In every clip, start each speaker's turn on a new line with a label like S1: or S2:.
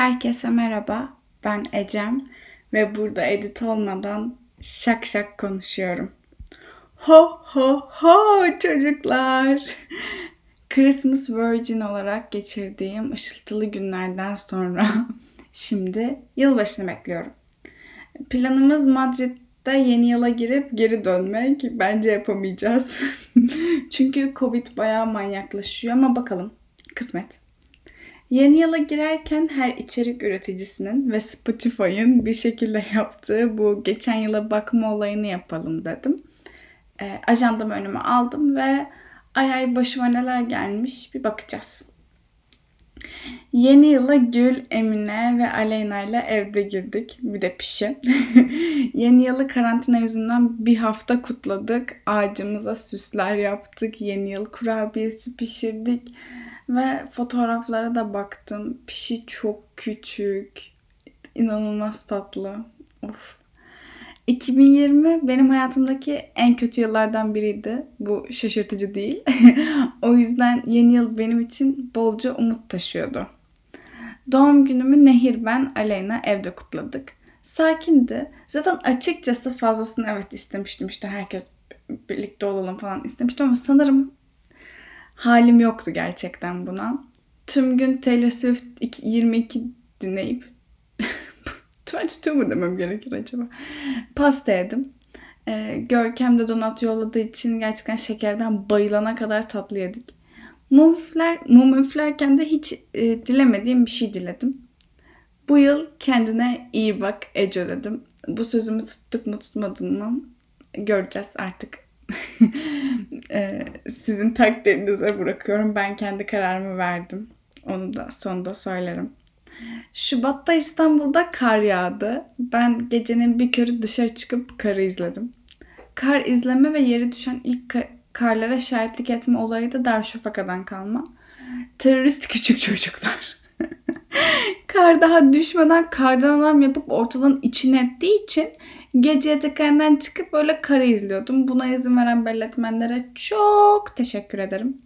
S1: Herkese merhaba. Ben Ecem ve burada edit olmadan şak şak konuşuyorum. Ho ho ho çocuklar. Christmas Virgin olarak geçirdiğim ışıltılı günlerden sonra şimdi yılbaşını bekliyorum. Planımız Madrid'de yeni yıla girip geri dönmek. Bence yapamayacağız. Çünkü Covid bayağı manyaklaşıyor ama bakalım. Kısmet. Yeni yıla girerken her içerik üreticisinin ve Spotify'ın bir şekilde yaptığı bu geçen yıla bakma olayını yapalım dedim. E, ajandamı önüme aldım ve ay ay başıma neler gelmiş bir bakacağız. Yeni yıla Gül, Emine ve Aleyna ile evde girdik. Bir de pişi. Yeni yılı karantina yüzünden bir hafta kutladık. Ağacımıza süsler yaptık. Yeni yıl kurabiyesi pişirdik. Ve fotoğraflara da baktım. Pişi çok küçük. İnanılmaz tatlı. Of. 2020 benim hayatımdaki en kötü yıllardan biriydi. Bu şaşırtıcı değil. o yüzden yeni yıl benim için bolca umut taşıyordu. Doğum günümü Nehir ben Aleyna evde kutladık. Sakindi. Zaten açıkçası fazlasını evet istemiştim işte herkes birlikte olalım falan istemiştim ama sanırım halim yoktu gerçekten buna. Tüm gün Taylor Swift 22 dinleyip 22 mu demem gerekir acaba? Pasta yedim. Ee, Görkem de donat yolladığı için gerçekten şekerden bayılana kadar tatlı yedik. Mum, üfler, mum üflerken de hiç e, dilemediğim bir şey diledim. Bu yıl kendine iyi bak Ece dedim. Bu sözümü tuttuk mu tutmadım mı göreceğiz artık. e, sizin takdirinize bırakıyorum. Ben kendi kararımı verdim. Onu da sonunda söylerim. Şubat'ta İstanbul'da kar yağdı. Ben gecenin bir körü dışarı çıkıp karı izledim. Kar izleme ve yere düşen ilk ka- karlara şahitlik etme olayı da Darüşşafaka'dan kalma. Terörist küçük çocuklar. kar daha düşmeden kardan adam yapıp ortalığın içine ettiği için gece yatakhaneden çıkıp böyle karı izliyordum. Buna izin veren belletmenlere çok teşekkür ederim.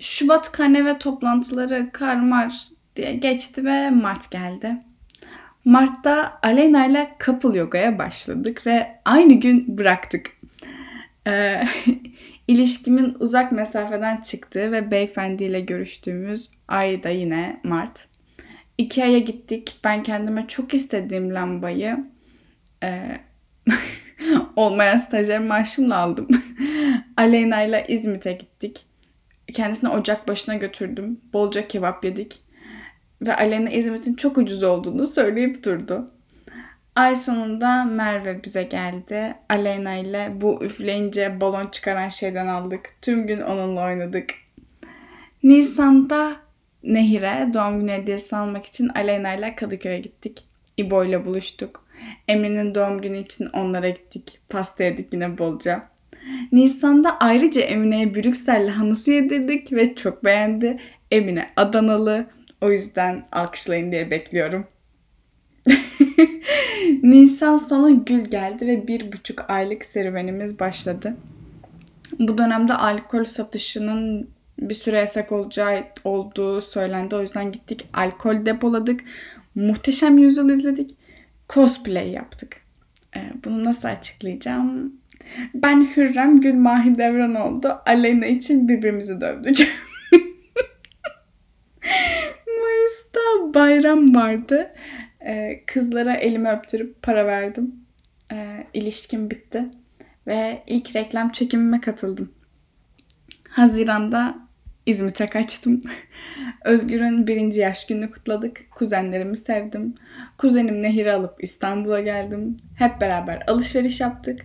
S1: Şubat karne ve toplantıları karmar diye geçti ve Mart geldi. Mart'ta Aleyna ile couple yogaya başladık ve aynı gün bıraktık. Ee, ilişkimin uzak mesafeden çıktığı ve beyefendiyle görüştüğümüz ay da yine Mart. Ikea'ya gittik. Ben kendime çok istediğim lambayı e, olmayan stajyer maaşımla aldım. Aleyna ile İzmit'e gittik. Kendisini ocak başına götürdüm. Bolca kebap yedik. Ve Aleyna İzmit'in çok ucuz olduğunu söyleyip durdu. Ay sonunda Merve bize geldi. Aleyna ile bu üfleyince balon çıkaran şeyden aldık. Tüm gün onunla oynadık. Nisan'da Nehir'e doğum günü hediyesi almak için Aleyna ile Kadıköy'e gittik. İbo ile buluştuk. Emre'nin doğum günü için onlara gittik. Pasta yedik yine bolca. Nisan'da ayrıca Emine'ye Brüksel lahanası yedirdik ve çok beğendi. Emine Adanalı. O yüzden alkışlayın diye bekliyorum. Nisan sonu Gül geldi ve bir buçuk aylık serüvenimiz başladı. Bu dönemde alkol satışının bir süre yasak olacağı olduğu söylendi. O yüzden gittik alkol depoladık. Muhteşem Yüzyıl izledik. Cosplay yaptık. Ee, bunu nasıl açıklayacağım? Ben Hürrem Gül Mahidevran oldu. Aleyna için birbirimizi dövdük. Mayıs'ta bayram vardı. Ee, kızlara elimi öptürüp para verdim. Ee, ilişkim bitti. Ve ilk reklam çekimime katıldım. Haziran'da İzmit'e kaçtım. Özgür'ün birinci yaş gününü kutladık. Kuzenlerimi sevdim. Kuzenim Nehir'i alıp İstanbul'a geldim. Hep beraber alışveriş yaptık.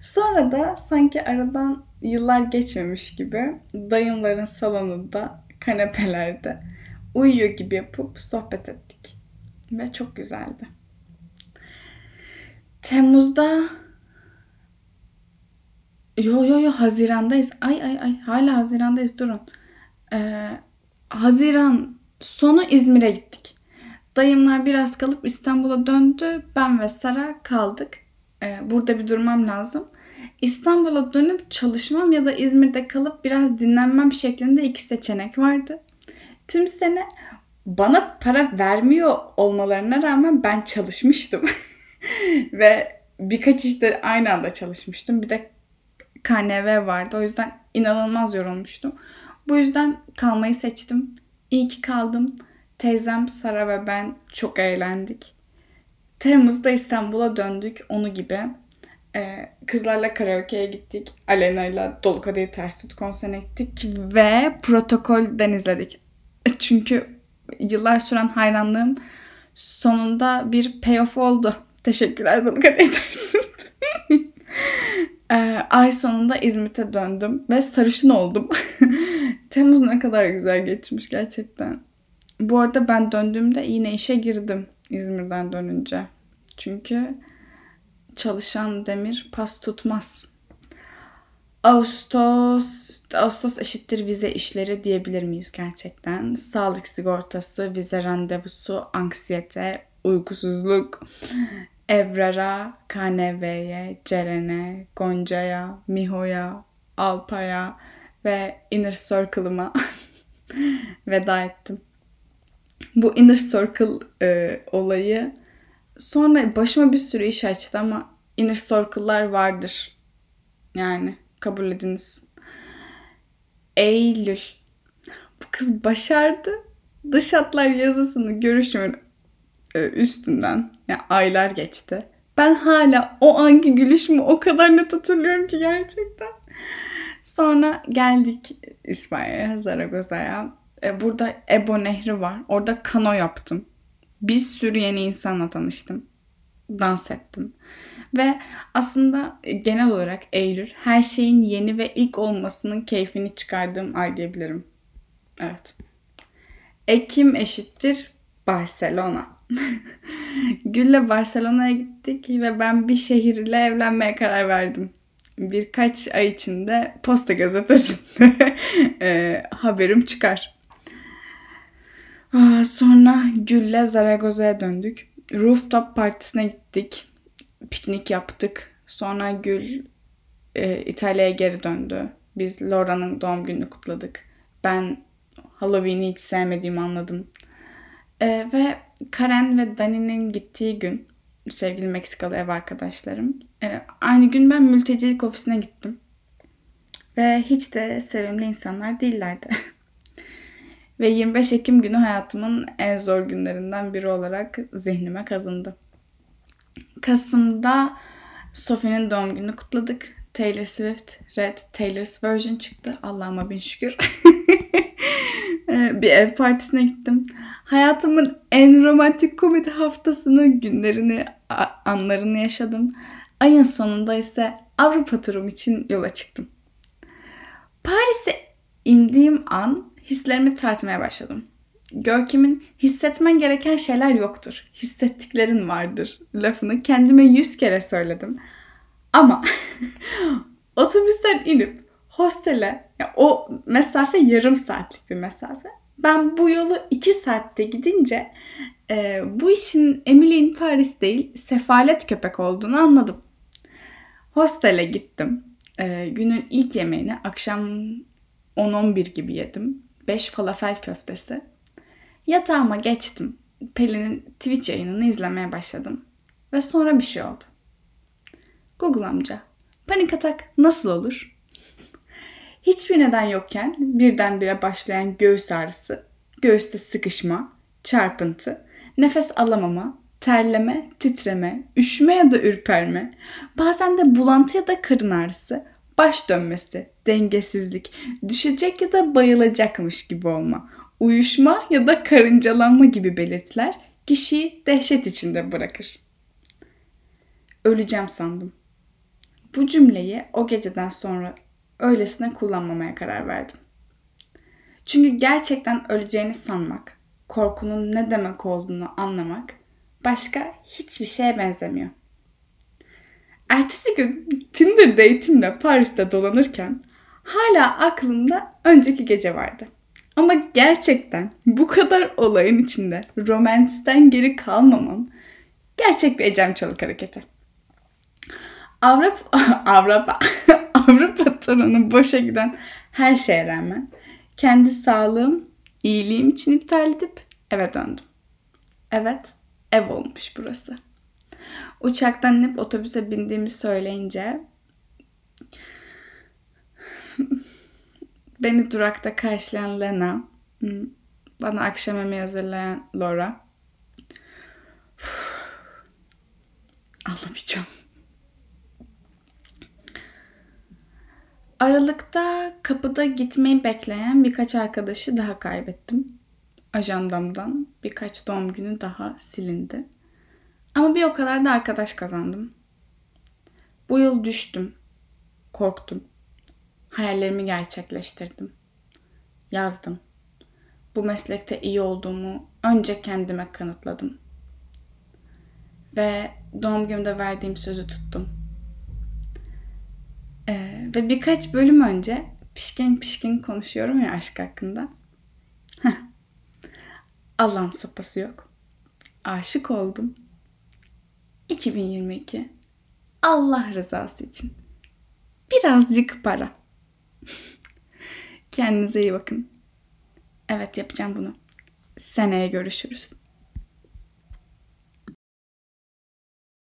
S1: Sonra da sanki aradan yıllar geçmemiş gibi dayımların salonunda, kanepelerde uyuyor gibi yapıp sohbet ettik. Ve çok güzeldi. Temmuz'da Yo yo yo Haziran'dayız. Ay ay ay hala Haziran'dayız durun. Ee, Haziran sonu İzmir'e gittik. Dayımlar biraz kalıp İstanbul'a döndü. Ben ve Sara kaldık. Ee, burada bir durmam lazım. İstanbul'a dönüp çalışmam ya da İzmir'de kalıp biraz dinlenmem şeklinde iki seçenek vardı. Tüm sene bana para vermiyor olmalarına rağmen ben çalışmıştım. Ve birkaç işte aynı anda çalışmıştım. Bir de KNV vardı. O yüzden inanılmaz yorulmuştum. Bu yüzden kalmayı seçtim. İyi ki kaldım. Teyzem Sara ve ben çok eğlendik. Temmuz'da İstanbul'a döndük. Onu gibi. Ee, kızlarla karaoke'ye gittik. Alena ile Dolu Kadehi Ters Tut konserine gittik. Ve Protokol'den izledik. Çünkü yıllar süren hayranlığım sonunda bir payoff oldu. Teşekkürler Dolu Kadehi Ters Tut. ee, ay sonunda İzmit'e döndüm ve sarışın oldum. Temmuz ne kadar güzel geçmiş gerçekten. Bu arada ben döndüğümde yine işe girdim İzmir'den dönünce. Çünkü çalışan demir pas tutmaz. Ağustos, Ağustos eşittir vize işleri diyebilir miyiz gerçekten? Sağlık sigortası, vize randevusu, anksiyete, uykusuzluk, Ebrar'a, KNV'ye, Ceren'e, Gonca'ya, Miho'ya, Alpa'ya ve Inner Circle'ıma veda ettim. Bu Inner Circle e, olayı sonra başıma bir sürü iş açtı ama Inner Circle'lar vardır. Yani kabul ediniz. Eylül. Bu kız başardı. Dış hatlar yazısını görüşümün e, üstünden yani aylar geçti. Ben hala o anki gülüşümü o kadar net hatırlıyorum ki gerçekten. Sonra geldik İspanya'ya, Zaragoza'ya. E, burada Ebo Nehri var. Orada kano yaptım. Bir sürü yeni insanla tanıştım. Dans ettim. Ve aslında genel olarak Eylül her şeyin yeni ve ilk olmasının keyfini çıkardığım ay diyebilirim. Evet. Ekim eşittir Barcelona. Gül'le Barcelona'ya gittik ve ben bir şehirle evlenmeye karar verdim. Birkaç ay içinde Posta Gazetesi'nde e, haberim çıkar. Sonra Gül'le Zaragoza'ya döndük. Rooftop partisine gittik. Piknik yaptık. Sonra Gül e, İtalya'ya geri döndü. Biz Laura'nın doğum gününü kutladık. Ben Halloween'i hiç sevmediğimi anladım. E, ve Karen ve Dani'nin gittiği gün sevgili Meksikalı ev arkadaşlarım. E, aynı gün ben mültecilik ofisine gittim. Ve hiç de sevimli insanlar değillerdi. ve 25 Ekim günü hayatımın en zor günlerinden biri olarak zihnime kazındı. Kasım'da Sophie'nin doğum gününü kutladık. Taylor Swift Red Taylor's Version çıktı. Allah'ıma bin şükür. bir ev partisine gittim. Hayatımın en romantik komedi haftasını, günlerini, anlarını yaşadım. Ayın sonunda ise Avrupa turum için yola çıktım. Paris'e indiğim an hislerimi tartmaya başladım. Görkem'in hissetmen gereken şeyler yoktur. Hissettiklerin vardır lafını kendime yüz kere söyledim. Ama otobüsten inip hostele ya o mesafe yarım saatlik bir mesafe. Ben bu yolu iki saatte gidince e, bu işin Emily in Paris değil sefalet köpek olduğunu anladım. Hostele gittim. E, günün ilk yemeğini akşam 10-11 gibi yedim. 5 falafel köftesi. Yatağıma geçtim. Pelin'in Twitch yayınını izlemeye başladım. Ve sonra bir şey oldu. Google amca, panik atak nasıl olur? Hiçbir neden yokken birdenbire başlayan göğüs ağrısı, göğüste sıkışma, çarpıntı, nefes alamama, terleme, titreme, üşüme ya da ürperme, bazen de bulantı ya da karın ağrısı, baş dönmesi, dengesizlik, düşecek ya da bayılacakmış gibi olma, uyuşma ya da karıncalanma gibi belirtiler kişiyi dehşet içinde bırakır. Öleceğim sandım. Bu cümleyi o geceden sonra öylesine kullanmamaya karar verdim. Çünkü gerçekten öleceğini sanmak, korkunun ne demek olduğunu anlamak başka hiçbir şeye benzemiyor. Ertesi gün Tinder date'imle Paris'te dolanırken hala aklımda önceki gece vardı. Ama gerçekten bu kadar olayın içinde romansten geri kalmamam gerçek bir Ecem Çalık hareketi. Avrupa, Avrupa, Avrupa turunu boşa giden her şeye rağmen kendi sağlığım, iyiliğim için iptal edip eve döndüm. Evet, ev olmuş burası. Uçaktan inip otobüse bindiğimi söyleyince beni durakta karşılayan Lena, bana akşam yemeği hazırlayan Laura. Ağlamayacağım. Aralıkta kapıda gitmeyi bekleyen birkaç arkadaşı daha kaybettim. Ajandamdan birkaç doğum günü daha silindi. Ama bir o kadar da arkadaş kazandım. Bu yıl düştüm. Korktum. Hayallerimi gerçekleştirdim. Yazdım. Bu meslekte iyi olduğumu önce kendime kanıtladım. Ve doğum günümde verdiğim sözü tuttum. Ee, ve birkaç bölüm önce pişkin pişkin konuşuyorum ya aşk hakkında. Allah'ın sopası yok. Aşık oldum. 2022. Allah rızası için. Birazcık para. Kendinize iyi bakın. Evet yapacağım bunu. Seneye görüşürüz.